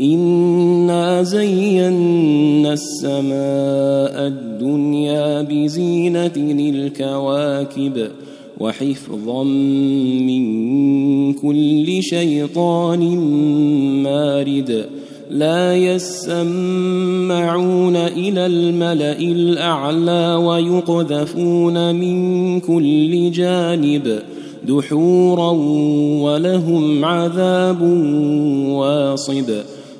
انا زينا السماء الدنيا بزينه الكواكب وحفظا من كل شيطان مارد لا يسمعون إلى الملا الاعلى ويقذفون من كل جانب دحورا ولهم عذاب واصب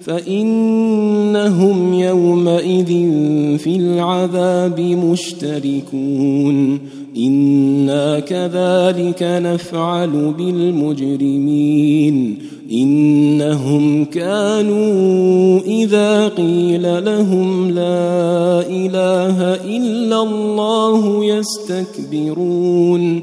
فإنهم يومئذ في العذاب مشتركون. إنا كذلك نفعل بالمجرمين. إنهم كانوا إذا قيل لهم لا إله إلا الله يستكبرون.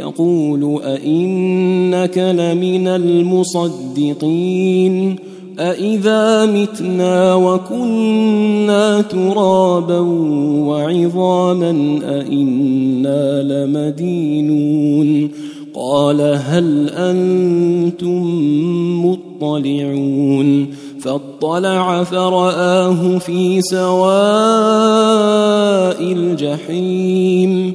يقول أئنك لمن المصدقين أإذا متنا وكنا ترابا وعظاما أإنا لمدينون قال هل أنتم مطلعون فاطلع فرآه في سواء الجحيم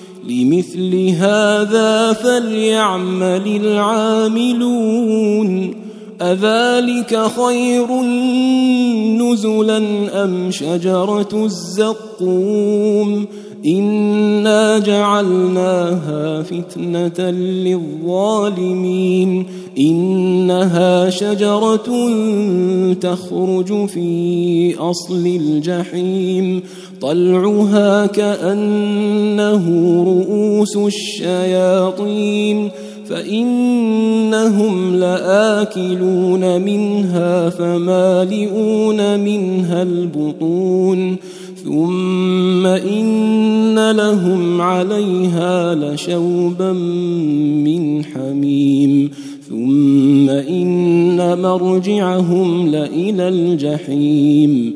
لمثل هذا فليعمل العاملون. أذلك خير نزلا أم شجرة الزقوم؟ إنا جعلناها فتنة للظالمين. إنها شجرة تخرج في أصل الجحيم. طلعها كأنه رؤوس الشياطين فإنهم لآكلون منها فمالئون منها البطون ثم إن لهم عليها لشوبا من حميم ثم إن مرجعهم لإلى الجحيم.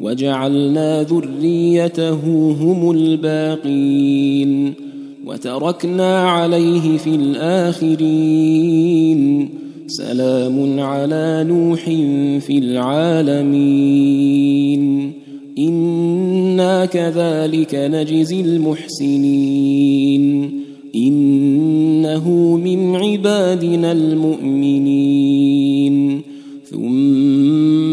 وجعلنا ذريته هم الباقين وتركنا عليه في الآخرين. سلام على نوح في العالمين. إنا كذلك نجزي المحسنين. إنه من عبادنا المؤمنين. ثم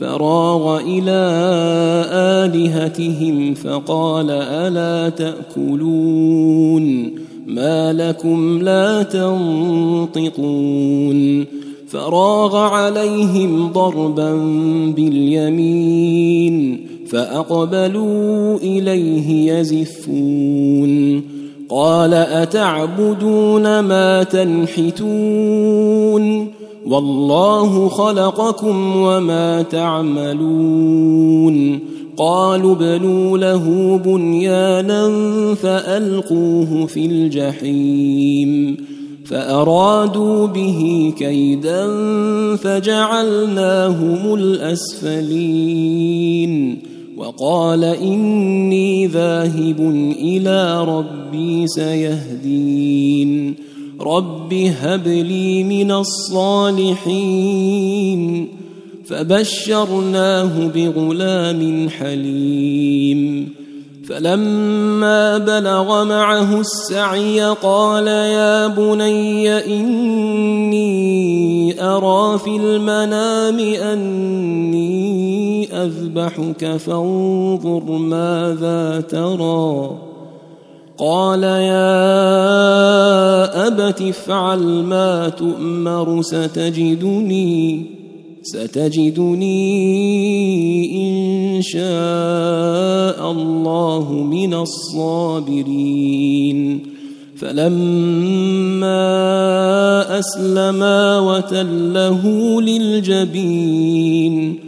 فراغ إلى آلهتهم فقال ألا تأكلون ما لكم لا تنطقون فراغ عليهم ضربا باليمين فأقبلوا إليه يزفون قال أتعبدون ما تنحتون والله خلقكم وما تعملون. قالوا ابنوا له بنيانا فألقوه في الجحيم. فأرادوا به كيدا فجعلناهم الأسفلين. وقال إني ذاهب إلى ربي سيهدين. رب هب لي من الصالحين فبشرناه بغلام حليم فلما بلغ معه السعي قال يا بني اني ارى في المنام اني اذبحك فانظر ماذا ترى قال يا أبت افعل ما تؤمر ستجدني ستجدني إن شاء الله من الصابرين. فلما أسلما وتله للجبين.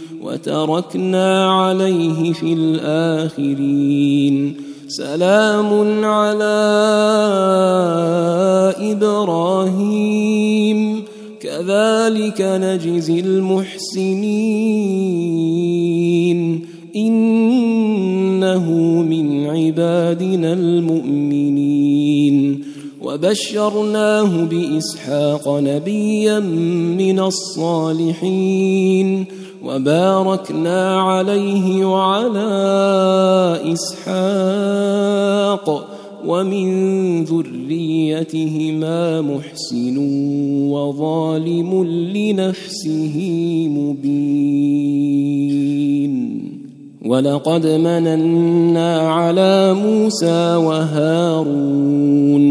وتركنا عليه في الآخرين. سلام على إبراهيم. كذلك نجزي المحسنين. إنه من عبادنا المؤمنين. وبشرناه بإسحاق نبيا من الصالحين. وباركنا عليه وعلى إسحاق ومن ذريتهما محسن وظالم لنفسه مبين. ولقد مننا على موسى وهارون.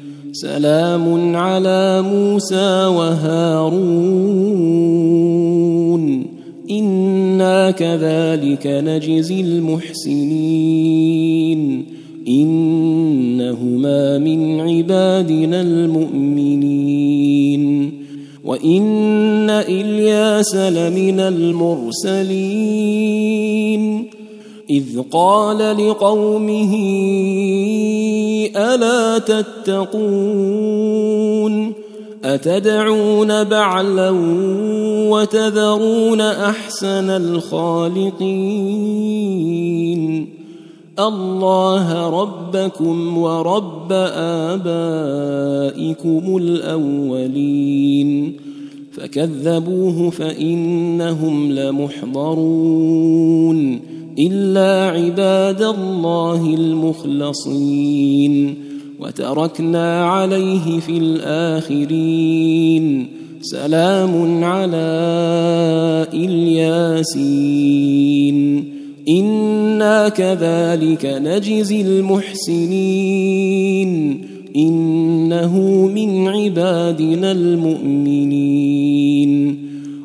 سلام على موسى وهارون. إنا كذلك نجزي المحسنين. إنهما من عبادنا المؤمنين. وإن إلياس لمن المرسلين. إذ قال لقومه ألا تتقون أتدعون بعلا وتذرون أحسن الخالقين الله ربكم ورب آبائكم الأولين فكذبوه فإنهم لمحضرون إلا عباد الله المخلصين وتركنا عليه في الآخرين. سلام على إلياسين. إنا كذلك نجزي المحسنين. إنه من عبادنا المؤمنين.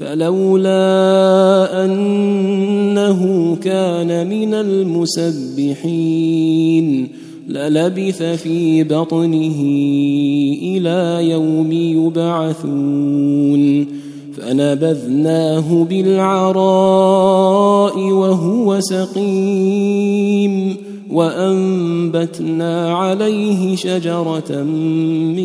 فلولا أنه كان من المسبحين للبث في بطنه إلى يوم يبعثون فنبذناه بالعراء وهو سقيم وأنبتنا عليه شجرة من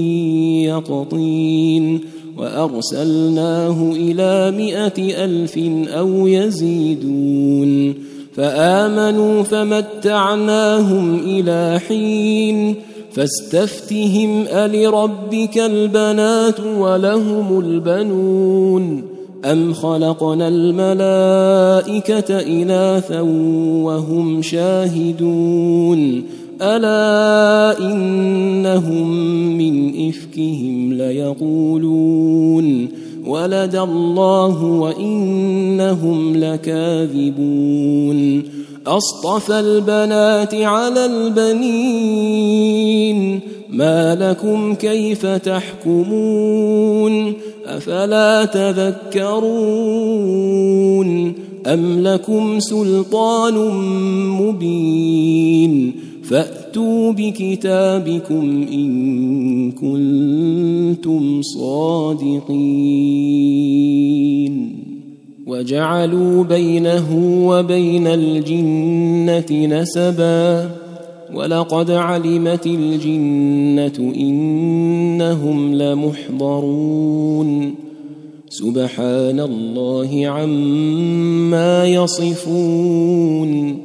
يقطين وأرسلناه إلى مائه ألف أو يزيدون فآمنوا فمتعناهم إلى حين فاستفتهم ألربك البنات ولهم البنون أم خلقنا الملائكة إناثا وهم شاهدون ألا إنهم من إفكهم ليقولون ولد الله وإنهم لكاذبون أصطفى البنات على البنين ما لكم كيف تحكمون أفلا تذكرون أم لكم سلطان مبين فأتوا بكتابكم إن كنتم صادقين. وجعلوا بينه وبين الجنة نسبا. ولقد علمت الجنة إنهم لمحضرون. سبحان الله عما يصفون.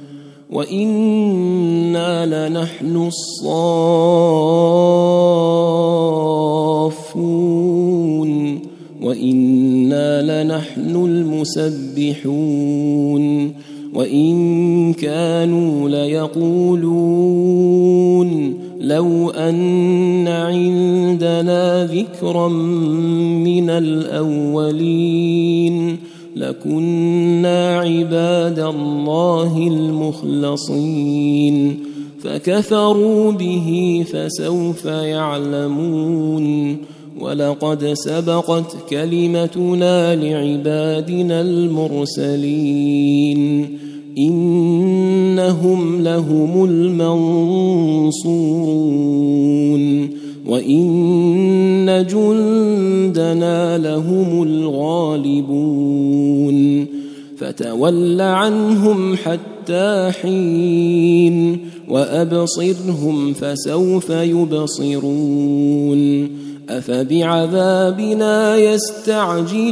وأنا لنحن الصافون وأنا لنحن المسبحون وان كانوا ليقولون لو ان عندنا ذكرا من الاولين لكنا عباد الله المخلصين. فكفروا به فسوف يعلمون. ولقد سبقت كلمتنا لعبادنا المرسلين. إنهم لهم المنصورون. وان جندنا لهم الغالبون فتول عنهم حتى حين وابصرهم فسوف يبصرون افبعذابنا يستعجلون